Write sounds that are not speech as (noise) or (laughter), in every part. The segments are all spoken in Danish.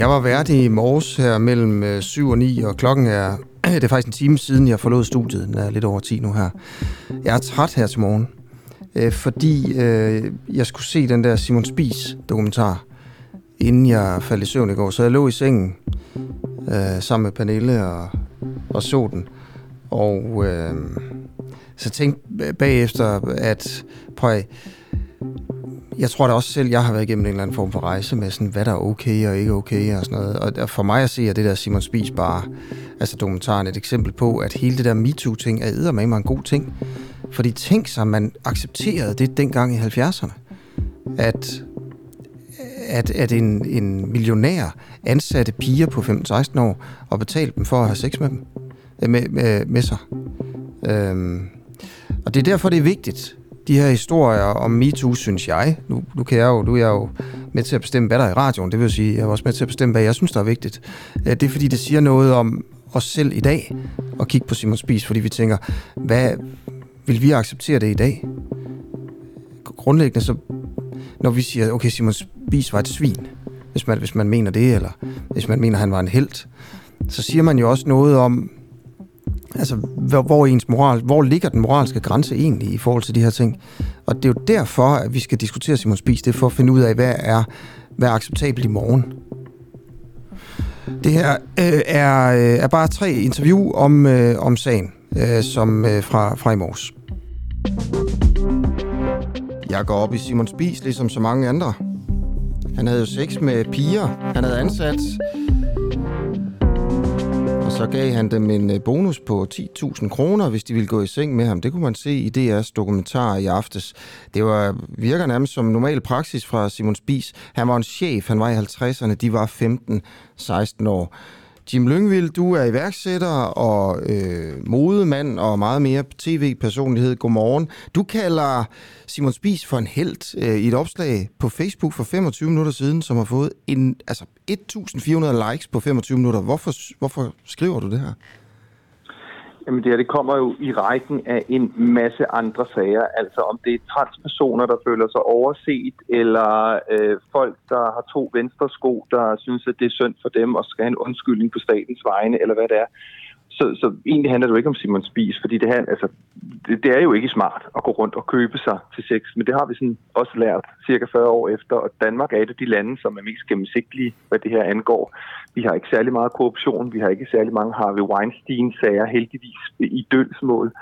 Jeg var vært i morges her mellem øh, 7 og 9, og klokken er, (clears throat) det er faktisk en time siden, jeg forlod studiet. Den er lidt over 10 nu her. Jeg er træt her til morgen, øh, fordi øh, jeg skulle se den der Simon Spies dokumentar, inden jeg faldt i søvn i går. Så jeg lå i sengen sammen med Pernille og, og så den. Og øh, så tænkte bagefter, at prøv jeg tror da også selv, jeg har været igennem en eller anden form for rejse med sådan, hvad der er okay og ikke okay og sådan noget. Og for mig at se, at det der Simon Spies bare, altså dokumentaren, et eksempel på, at hele det der MeToo-ting er med en god ting. Fordi tænk sig, man accepterede det dengang i 70'erne. At, at, at en, en millionær ansatte piger på 15-16 år og betalte dem for at have sex med dem. Øh, med, med, med sig. Øhm, og det er derfor, det er vigtigt, de her historier om MeToo, synes jeg, nu, nu kan jeg jo, du er jo med til at bestemme, hvad der er i radioen, det vil sige, jeg er også med til at bestemme, hvad jeg synes, der er vigtigt. Øh, det er fordi, det siger noget om os selv i dag, at kigge på Simon Spies, fordi vi tænker, hvad vil vi acceptere det i dag? Grundlæggende så, når vi siger, okay, Simon Spies var et svin, hvis man, hvis man mener det, eller hvis man mener, han var en held, så siger man jo også noget om, Altså, hvor, hvor, ens moral, hvor ligger den moralske grænse egentlig i forhold til de her ting? Og det er jo derfor, at vi skal diskutere Simon Spies. Det er for at finde ud af, hvad er, hvad er acceptabelt i morgen. Det her øh, er, øh, er bare tre interview om, øh, om sagen, øh, som øh, fra, fra i morges. Jeg går op i Simon Spies, ligesom så mange andre. Han havde jo sex med piger. Han havde ansat så gav han dem en øh, bonus på 10.000 kroner, hvis de ville gå i seng med ham. Det kunne man se i DR's dokumentar i aftes. Det var, virker nærmest som normal praksis fra Simon Spis. Han var en chef, han var i 50'erne, de var 15-16 år. Jim Lyngvild, du er iværksætter og øh, modemand og meget mere tv-personlighed. Godmorgen. Du kalder Simon Spies for en held øh, i et opslag på Facebook for 25 minutter siden, som har fået en, altså 1.400 likes på 25 minutter. Hvorfor, hvorfor skriver du det her? Jamen det her, det kommer jo i rækken af en masse andre sager. Altså om det er transpersoner, der føler sig overset, eller øh, folk, der har to venstre sko, der synes, at det er synd for dem og skal have en undskyldning på statens vegne, eller hvad det er. Så, så egentlig handler det jo ikke om Simon Spies, fordi det, her, altså, det, det er jo ikke smart at gå rundt og købe sig til sex, men det har vi sådan også lært cirka 40 år efter, og Danmark er et af de lande, som er mest gennemsigtige, hvad det her angår. Vi har ikke særlig meget korruption, vi har ikke særlig mange Harvey Weinstein-sager, heldigvis i dølsmål.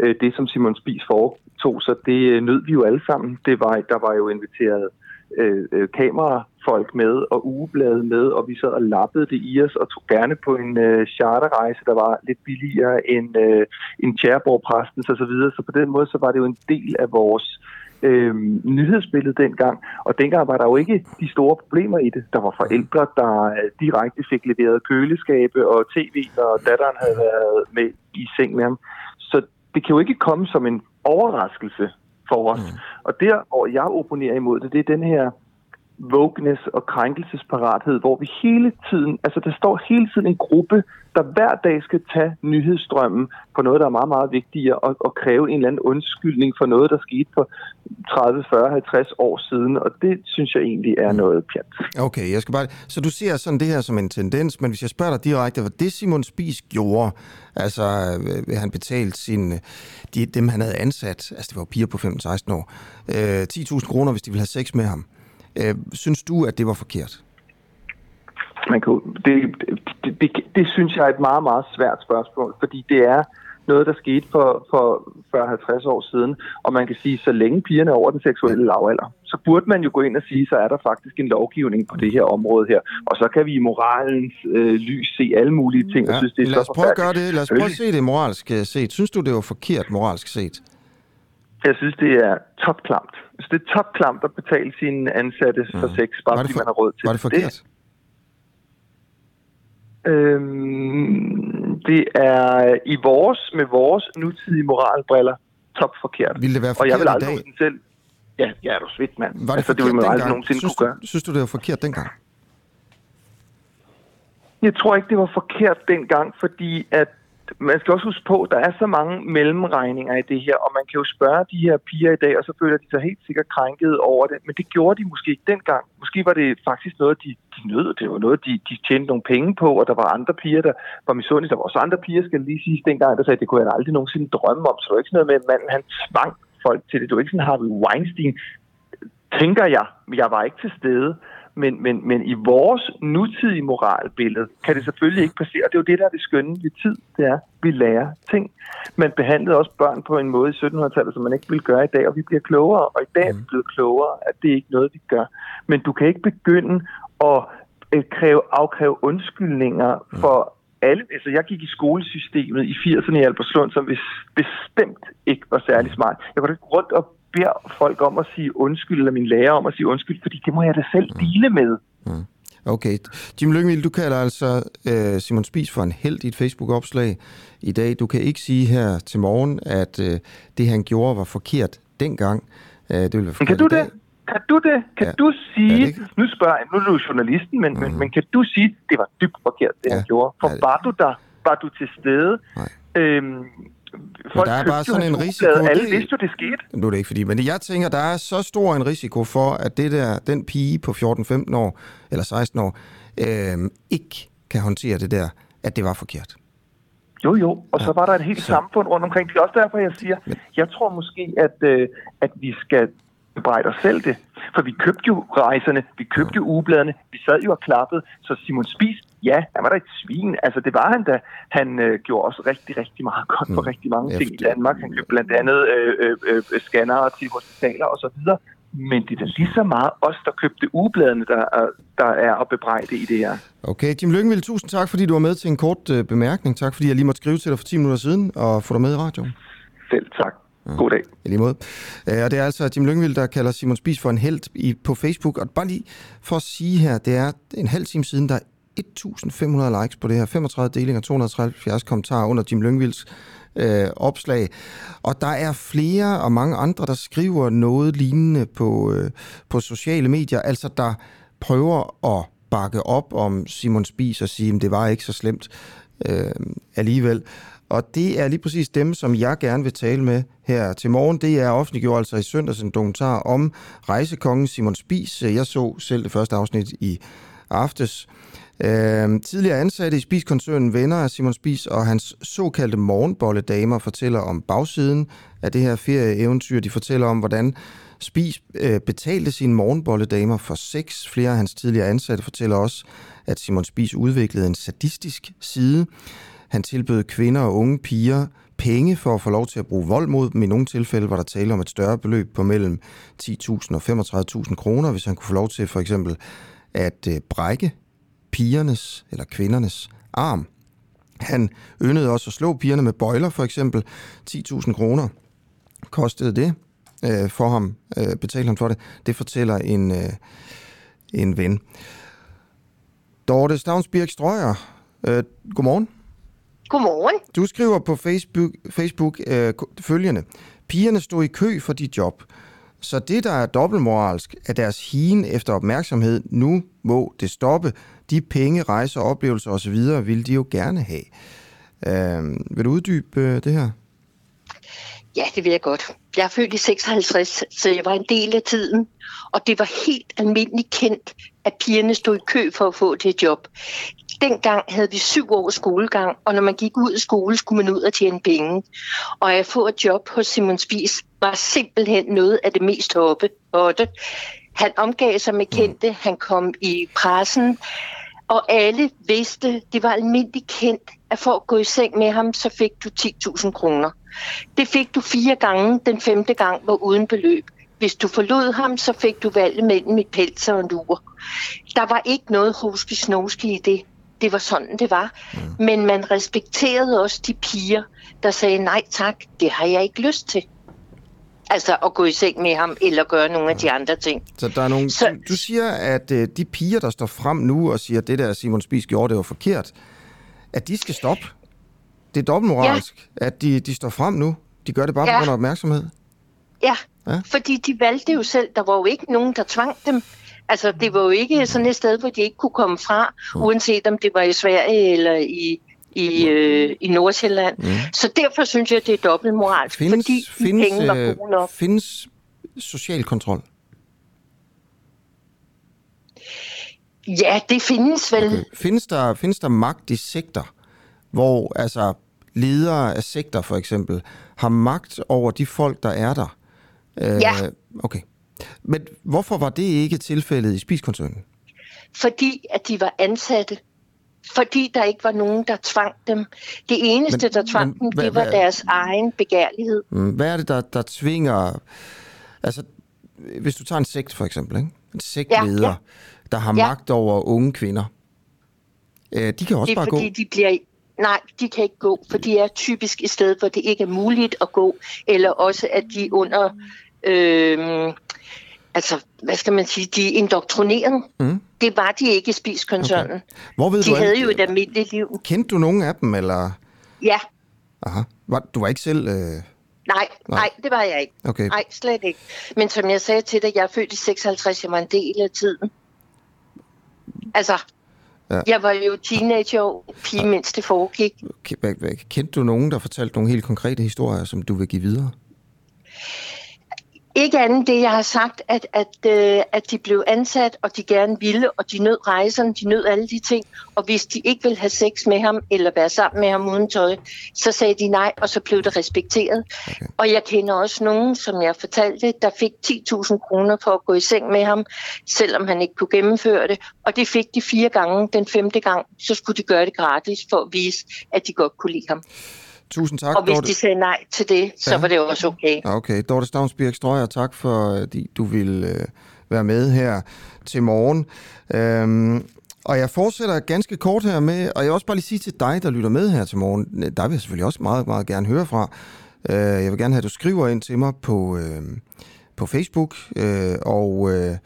Øh, det, som Simon Spies foretog, så det nød vi jo alle sammen. Det var, der var jo inviteret øh, Øh, øh, kamerafolk med og ugeblade med, og vi sad og lappede det i os og tog gerne på en øh, charterrejse, der var lidt billigere end, øh, end Tjærborg-præstens osv. Så, videre. så på den måde så var det jo en del af vores øh, nyhedsbillede dengang. Og dengang var der jo ikke de store problemer i det. Der var forældre, der øh, direkte fik leveret køleskabe og tv, når datteren havde været med i seng med ham. Så det kan jo ikke komme som en overraskelse for os. Mm. Og der, hvor jeg opponerer imod det, det er den her wokeness og krænkelsesparathed, hvor vi hele tiden, altså der står hele tiden en gruppe, der hver dag skal tage nyhedsstrømmen på noget, der er meget, meget vigtigere, og, og kræve en eller anden undskyldning for noget, der skete for 30, 40, 50 år siden, og det synes jeg egentlig er noget pjat. Okay, jeg skal bare... Så du ser sådan det her som en tendens, men hvis jeg spørger dig direkte, hvad det Simon Spies gjorde, altså øh, han betalte sin, de, dem han havde ansat, altså det var piger på 15-16 år, øh, 10.000 kroner, hvis de ville have sex med ham. Øh, synes du, at det var forkert? Man kan, det, det, det, det synes jeg er et meget, meget svært spørgsmål, fordi det er noget, der skete for, for 40-50 år siden, og man kan sige, så længe pigerne er over den seksuelle lavalder, så burde man jo gå ind og sige, så er der faktisk en lovgivning på det her område her, og så kan vi i moralens øh, lys se alle mulige ting, ja. og synes, det er Lad os prøve at gøre det. Lad os prøve at se det moralsk øh, set. Synes du, det var forkert moralsk set? Jeg synes, det er topklamt. Så det er topklamt at betale sine ansatte mm. for sex, bare fordi for, man har råd til Var det forkert? Det, øhm, det er i vores, med vores nutidige moralbriller, top forkert. Vil det være forkert Og jeg vil aldrig i dag? selv... Ja, ja, er du svidt, mand. Var det altså, det vil man aldrig nogensinde synes, kunne gøre. Synes du, det var forkert dengang? Jeg tror ikke, det var forkert dengang, fordi at man skal også huske på, at der er så mange mellemregninger i det her, og man kan jo spørge de her piger i dag, og så føler de sig helt sikkert krænket over det, men det gjorde de måske ikke dengang. Måske var det faktisk noget, de, de nød, det var noget, de, de tjente nogle penge på, og der var andre piger, der var misundelige. Der var også andre piger, skal lige sige, dengang, der sagde, at det kunne jeg aldrig nogensinde drømme om, så det var ikke sådan noget med, at manden han tvang folk til det. Det var ikke sådan Harvey Weinstein, tænker jeg, men jeg var ikke til stede. Men, men, men i vores nutidige moralbillede kan det selvfølgelig ikke passere. Det er jo det, der er det skønne ved tid. Det er, at vi lærer ting. Man behandlede også børn på en måde i 1700-tallet, som man ikke ville gøre i dag, og vi bliver klogere. Og i dag er vi blevet klogere, at det er ikke noget, vi gør. Men du kan ikke begynde at øh, kræve, afkræve undskyldninger for alle, altså jeg gik i skolesystemet i 80'erne i Albertslund, som bestemt ikke var særlig smart. Jeg var rundt og beder folk om at sige undskyld, eller min lærer om at sige undskyld, fordi det må jeg da selv mm. dele med. Mm. Okay. Jim Lyngvild, du kalder altså uh, Simon Spies for en held i et Facebook-opslag i dag. Du kan ikke sige her til morgen, at uh, det, han gjorde, var forkert dengang. Uh, det vil være forkert kan du det? Kan du det? Kan ja. du sige, ja, nu spørger jeg, nu er du journalisten, men, mm. men, men kan du sige, det var dybt forkert, det ja. han gjorde? For ja, det... var du der? Var du til stede? Nej. Øhm, Folk der er bare sådan en risiko. Alle det, vidste jo, det skete. Nu er det ikke fordi, men jeg tænker, der er så stor en risiko for, at det der, den pige på 14-15 år, eller 16 år, øh, ikke kan håndtere det der, at det var forkert. Jo, jo, og ja. så var der et helt så... samfund rundt omkring. Det er også derfor, jeg siger, men... jeg tror måske, at, øh, at vi skal bebrejde os selv det. For vi købte jo rejserne, vi købte jo ugebladene, vi sad jo og klappede, så Simon Spies, ja, han var da et svin. Altså, det var han da. Han øh, gjorde også rigtig, rigtig meget godt for mm. rigtig mange Efter. ting i Danmark. Han købte blandt andet øh, øh, øh, til hospitaler og så videre. Men det er da lige så meget os, der købte ugebladene, der, der er at bebrejde i det her. Okay, Jim Lyngvild, tusind tak, fordi du var med til en kort øh, bemærkning. Tak, fordi jeg lige måtte skrive til dig for 10 minutter siden og få dig med i radioen. Selv tak. God dag. I lige måde. Øh, og det er altså Jim Lyngvild, der kalder Simon Spies for en held i, på Facebook. Og bare lige for at sige her, det er en halv time siden, der er 1.500 likes på det her, 35 delinger, 273 kommentarer under Jim Lyngvilds øh, opslag. Og der er flere og mange andre, der skriver noget lignende på, øh, på sociale medier, altså der prøver at bakke op om Simon Spies og sige, at det var ikke så slemt øh, alligevel. Og det er lige præcis dem, som jeg gerne vil tale med her til morgen. Det er offentliggjort altså i søndags en dokumentar om rejsekongen Simon Spies. Jeg så selv det første afsnit i aftes. Øh, tidligere ansatte i Spis-koncernen venner af Simon Spis og hans såkaldte morgenbolledamer fortæller om bagsiden af det her ferieeventyr. De fortæller om, hvordan Spis øh, betalte sine morgenbolledamer for sex. Flere af hans tidligere ansatte fortæller også, at Simon Spis udviklede en sadistisk side. Han tilbød kvinder og unge piger penge for at få lov til at bruge vold mod dem. I nogle tilfælde var der tale om et større beløb på mellem 10.000 og 35.000 kroner, hvis han kunne få lov til for eksempel at øh, brække pigernes eller kvindernes arm. Han yndede også at slå pigerne med bøjler, for eksempel 10.000 kroner kostede det øh, for ham, øh, betalte han for det. Det fortæller en, øh, en ven. Dorte Stavnsbirk Strøger, øh, godmorgen. Godmorgen. Du skriver på Facebook, Facebook øh, følgende. Pigerne stod i kø for dit job. Så det, der er dobbeltmoralsk, er deres hien efter opmærksomhed. Nu må det stoppe. De penge, rejser, oplevelser osv. vil de jo gerne have. Øh, vil du uddybe øh, det her? Ja, det vil jeg godt. Jeg er født i 56, så jeg var en del af tiden, og det var helt almindeligt kendt, at pigerne stod i kø for at få det job. Dengang havde vi syv års skolegang, og når man gik ud af skole, skulle man ud og tjene penge. Og at få et job hos Simon Spies var simpelthen noget af det mest hoppe. Han omgav sig med kendte, han kom i pressen, og alle vidste, det var almindeligt kendt, at for at gå i seng med ham, så fik du 10.000 kroner. Det fik du fire gange, den femte gang var uden beløb. Hvis du forlod ham, så fik du valget mellem et pels og en lur. Der var ikke noget hoski i det. Det var sådan, det var. Mm. Men man respekterede også de piger, der sagde, nej tak, det har jeg ikke lyst til. Altså at gå i seng med ham, eller gøre nogle af de andre ting. Så der er nogle, så, du, siger, at uh, de piger, der står frem nu og siger, at det der Simon Spies gjorde, det var forkert, at de skal stoppe. Det er dobbeltmoralsk, ja. at de, de står frem nu. De gør det bare ja. på grund af opmærksomhed. Ja, ja, fordi de valgte jo selv. Der var jo ikke nogen, der tvang dem. Altså, det var jo ikke sådan et sted, hvor de ikke kunne komme fra, mm. uanset om det var i Sverige eller i i, øh, i Nordsjælland. Mm. Så derfor synes jeg, det er dobbeltmoralsk, Findes, fordi de findes, penge var øh, gode nok. findes social kontrol? Ja, det findes vel. Okay. Findes, der, findes der magt i sektor, hvor altså ledere af sektor for eksempel har magt over de folk, der er der? Øh, Ja. Okay. Men hvorfor var det ikke tilfældet i spiskoncernen? fordi at de var ansatte. Fordi der ikke var nogen, der tvang dem. Det eneste, Men- der tvang men dem, det var hvad- deres egen begærlighed. Mm, Hvad er det, der, der tvinger... Altså, hvis du tager en sekt for eksempel, ikke? en sektleder, ja, ja. der har Ja. magt over unge kvinder, øh, de kan også Det er bare fordi, gå. de bliver... Nej, de kan ikke gå, for de er typisk et sted, hvor det ikke er muligt at gå, eller også at de under... Øh, altså, hvad skal man sige? De er indoktrineret. Mm. Det var de ikke i spiskoncernen. Okay. Hvor ved De du, havde alt- jo et almindeligt liv. Kendte du nogen af dem, eller... Ja, Aha. Var, du var ikke selv... Øh... nej, nej, det var jeg ikke. Okay. Nej, slet ikke. Men som jeg sagde til dig, jeg er født i 56, jeg var en del af tiden. Altså, Ja. ja. jeg var jo teenager, pige, mens det foregik. Kendte du nogen, der fortalte nogle helt konkrete historier, som du vil give videre? Ikke andet det, jeg har sagt, at, at, øh, at de blev ansat, og de gerne ville, og de nød rejserne, de nød alle de ting. Og hvis de ikke ville have sex med ham, eller være sammen med ham uden tøj, så sagde de nej, og så blev det respekteret. Okay. Og jeg kender også nogen, som jeg fortalte, der fik 10.000 kroner for at gå i seng med ham, selvom han ikke kunne gennemføre det. Og det fik de fire gange. Den femte gang, så skulle de gøre det gratis, for at vise, at de godt kunne lide ham. Tusind tak, Og hvis Dorte. de sagde nej til det, så Ja. var det også okay. Okay, Dorte Stavnsbjerg Strøger, tak for, at du vil øh, være med her til morgen. Øhm, og jeg fortsætter ganske kort her med, og jeg vil også bare lige sige til dig, der lytter med her til morgen, øh, dig vil jeg selvfølgelig også meget, meget gerne høre fra. Øh, jeg vil gerne have, at du skriver ind til mig på, øh, på Facebook, øh, og øh,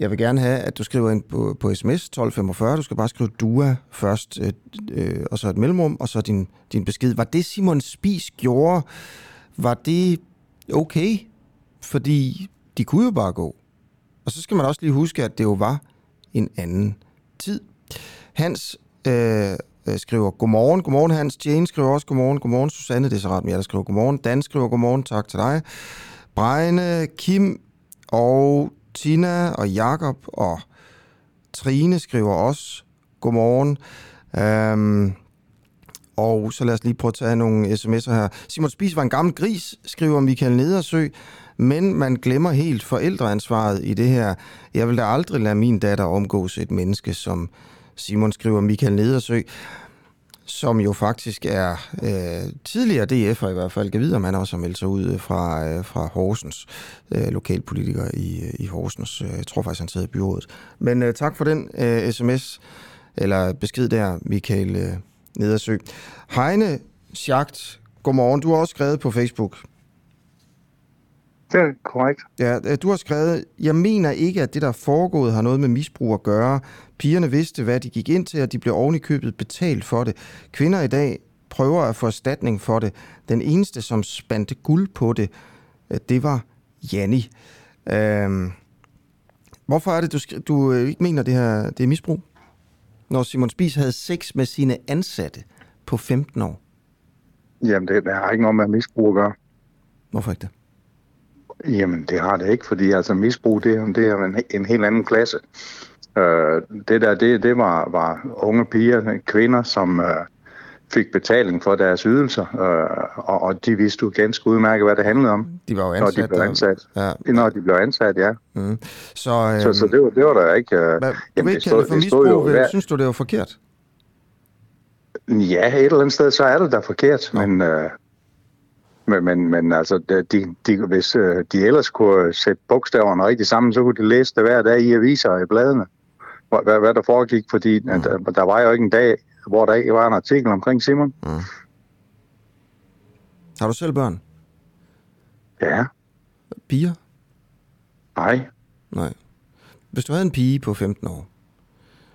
jeg vil gerne have, at du skriver ind på, på sms 1245. Du skal bare skrive DUA først, øh, øh, og så et mellemrum, og så din, din besked. Var det Simon Spis gjorde, var det okay? Fordi de kunne jo bare gå. Og så skal man også lige huske, at det jo var en anden tid. Hans øh, øh skriver godmorgen. Godmorgen Hans. Jane skriver også godmorgen. Godmorgen Susanne. Det er så ret jer, der skriver godmorgen. Dan skriver godmorgen. Tak til dig. Brejne, Kim og Tina og Jakob og Trine skriver også godmorgen. Øhm, og så lad os lige prøve at tage nogle sms'er her. Simon Spis var en gammel gris, skriver Michael Nedersø, men man glemmer helt forældreansvaret i det her. Jeg vil da aldrig lade min datter omgås et menneske, som Simon skriver Michael Nedersø, som jo faktisk er øh, tidligere DF'er i hvert fald. Jeg ved, om han også har meldt sig ud øh, fra, øh, fra Horsens, øh, lokalpolitiker i, øh, i Horsens. Øh, jeg tror faktisk, han sidder i byrådet. Men øh, tak for den øh, sms, eller besked der, Michael øh, Nedersø. Heine Schacht, godmorgen. Du har også skrevet på Facebook. Det er korrekt. Ja, øh, du har skrevet, jeg mener ikke, at det, der er foregået, har noget med misbrug at gøre. Pigerne vidste, hvad de gik ind til, og de blev oven i købet betalt for det. Kvinder i dag prøver at få erstatning for det. Den eneste, som spandte guld på det, øh, det var Janni. Øhm, hvorfor er det, du, du øh, ikke mener, det her det er misbrug? Når Simon Spies havde sex med sine ansatte på 15 år. Jamen, det, det har ikke noget med misbrug at gøre. Hvorfor ikke det? Jamen, det har det ikke, fordi altså misbrug, det, jo- det er jo en, en helt anden klasse. Øh, det der, det, det var, var unge piger, kvinder, som øh, fik betaling for deres ydelser, øh, og, og de vidste jo ganske udmærket, hvad det handlede om, De var jo når ansat. de blev der- ansat. Ja, Når de blev ansat, ja. mm. Så, øhm, Så, så det, var, det var der ikke... Øh, Hvad, jamen, det ikke for stod- det jo misbrug, vel? hver- Synes du, det var forkert? Ja, et eller andet sted, så er det da forkert, Nå. men, øh, men, men, men altså, de, de, hvis øh, de ellers kunne sætte bogstaverne rigtig sammen, så kunne de læse det hver dag i aviser og i bladene, hvad, hvad, der foregik, fordi mm. der, der var jo ikke en dag, hvor der ikke var en artikel omkring Simon. Har du selv børn? Ja, Piger? nej, Nej. Hvis du havde en pige på 15 år,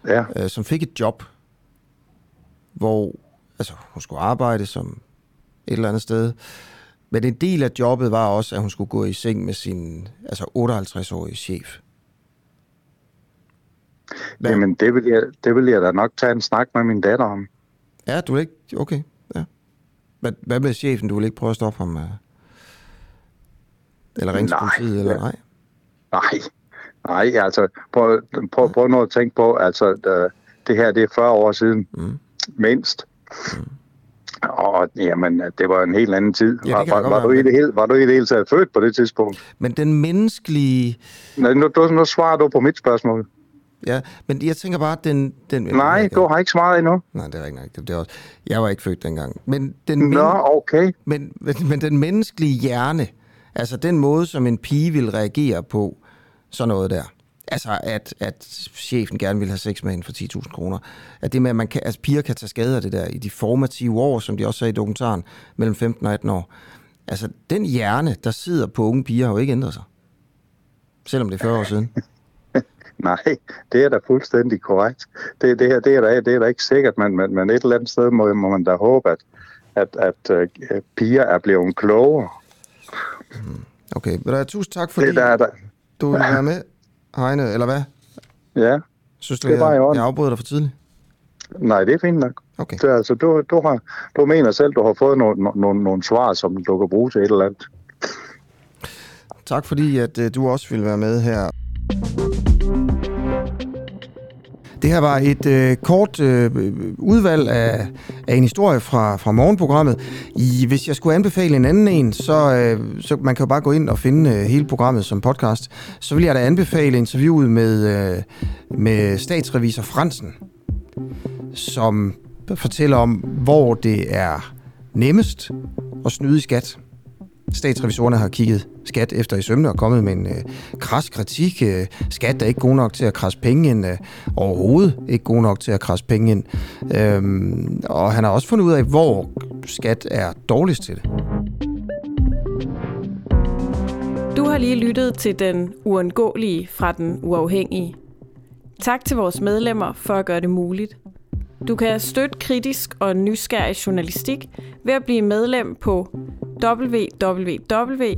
ja, øh, som fik et job, hvor altså, hun skulle arbejde som et eller andet sted, men en del af jobbet var også, at hun skulle gå i seng med sin altså 58-årige chef. Hvad? jamen det vil, jeg, det vil jeg da nok tage en snak med min datter om. Ja, du vil ikke... Okay, ja. Hvad, hvad med chefen? Du vil ikke prøve at stoppe ham? øh? Eller ringe til politiet, eller nej? Nej, nej, altså prøv, prøv, prøv nu at tænke på, altså øh, det her det er 40 år siden, Mm. mindst. Og jamen, det var en helt anden tid. Ja, var, var, du i det hele, var du i det hele taget født på det tidspunkt? Men den menneskelige... Nej, Nu, du, nu svarer du på mit spørgsmål. Ja, men jeg tænker bare, den... den Nej, du har ikke svaret endnu. Nej, det er ikke nok. Det, det også, jeg var ikke født dengang. Men den, men, Nå, okay. men, men, men den menneskelige hjerne, altså den måde, som en pige vil reagere på, sådan noget der. Altså, at, at chefen gerne vil have sex med hende for 10.000 kroner. At det med, at man kan, altså, piger kan tage skade af det der i de formative år, som de også sagde i dokumentaren, mellem 15 og 18 år. Altså, den hjerne, der sidder på unge piger, har jo ikke ændret sig. Selvom det er 40 år siden. (laughs) Nej, det er da fuldstændig korrekt. Det, det her det er, da, det er da ikke sikkert, men, men, men et eller andet sted må, må man da håbe, at, at, at uh, piger er blevet klogere. Okay, men der er tusind tak, fordi Det der er der. du vil være med, Heine, eller hvad? Ja, Synes du, Det i jeg, orden. jeg afbryder dig for tidligt? nej, det er fint nok. Okay. Det, er altså, du, du, har, du mener selv, du har fået nogle, nogle, nogle svar, som du kan bruge til et eller andet. Tak fordi, at øh, du også ville være med her. Det her var et øh, kort øh, udvalg af, af en historie fra, fra morgenprogrammet. I, hvis jeg skulle anbefale en anden en, så, øh, så man kan jo bare gå ind og finde øh, hele programmet som podcast. Så vil jeg da anbefale interviewet med, øh, med statsrevisor Fransen, som fortæller om, hvor det er nemmest at snyde i skat. Statsrevisorerne har kigget skat efter i sømne og kommet med en øh, kras kritik. Øh, skat er ikke god nok til at krasse penge ind. Øh, overhovedet ikke god nok til at krasse penge ind. Øhm, og han har også fundet ud af, hvor skat er dårligst til det. Du har lige lyttet til den uundgåelige fra den uafhængige. Tak til vores medlemmer for at gøre det muligt. Du kan støtte kritisk og nysgerrig journalistik ved at blive medlem på www.duah.dk.